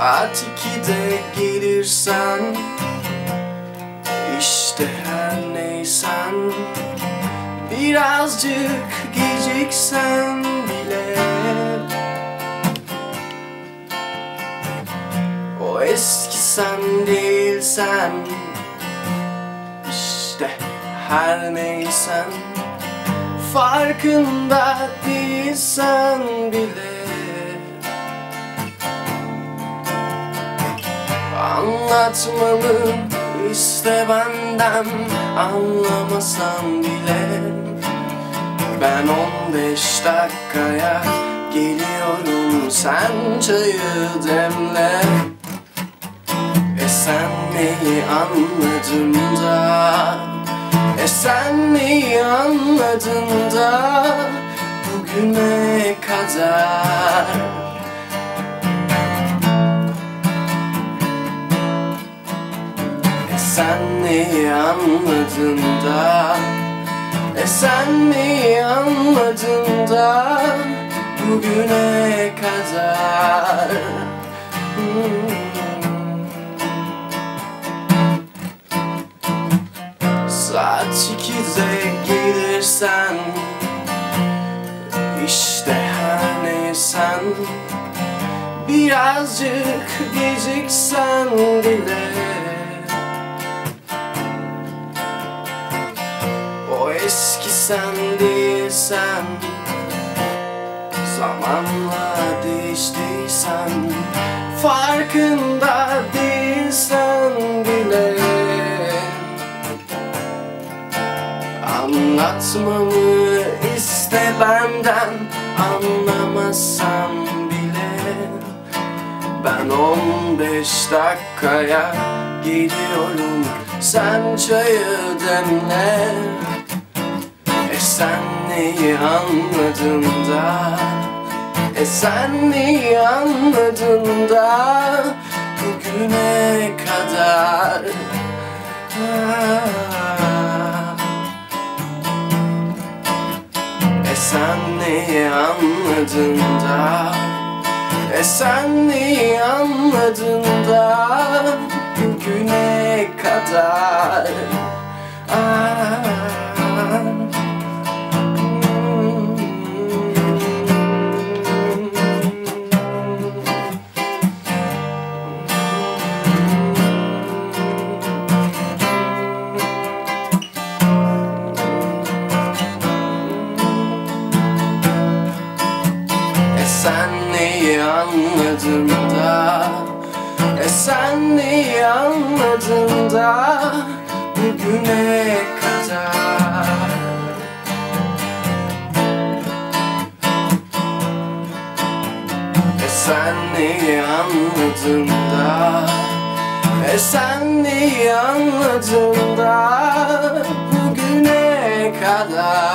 Saat ikide gelirsen işte her neysen Birazcık geciksen bile. O eski sen değilsen İşte her neysen Farkında değilsen bile Anlatmalı iste benden Anlamasan bile Ben 15 dakikaya geliyorum Sen çayı demle. E sen neyi anladın da? E sen neyi anladın da Bugüne kadar neyi anladın da? E sen neyi anladın da Bugüne kadar? Hmm. Saat ikide gelirsen işte her neysen Birazcık geciksen bile değilsen Zamanla değiştiysen Farkında değilsen bile. Anlatmamı iste benden Anlamasam bile. Ben 15 dakikaya geliyorum Sen çayı demle sen neyi anladın da? E sen neyi anladın da? Bugüne kadar. E sen neyi anladın da? E sen neyi anladın da? Bugüne kadar. Ah. Sen neyi anladın da Bugüne kadar E sen neyi anladın da E sen neyi anladın da Bugüne kadar.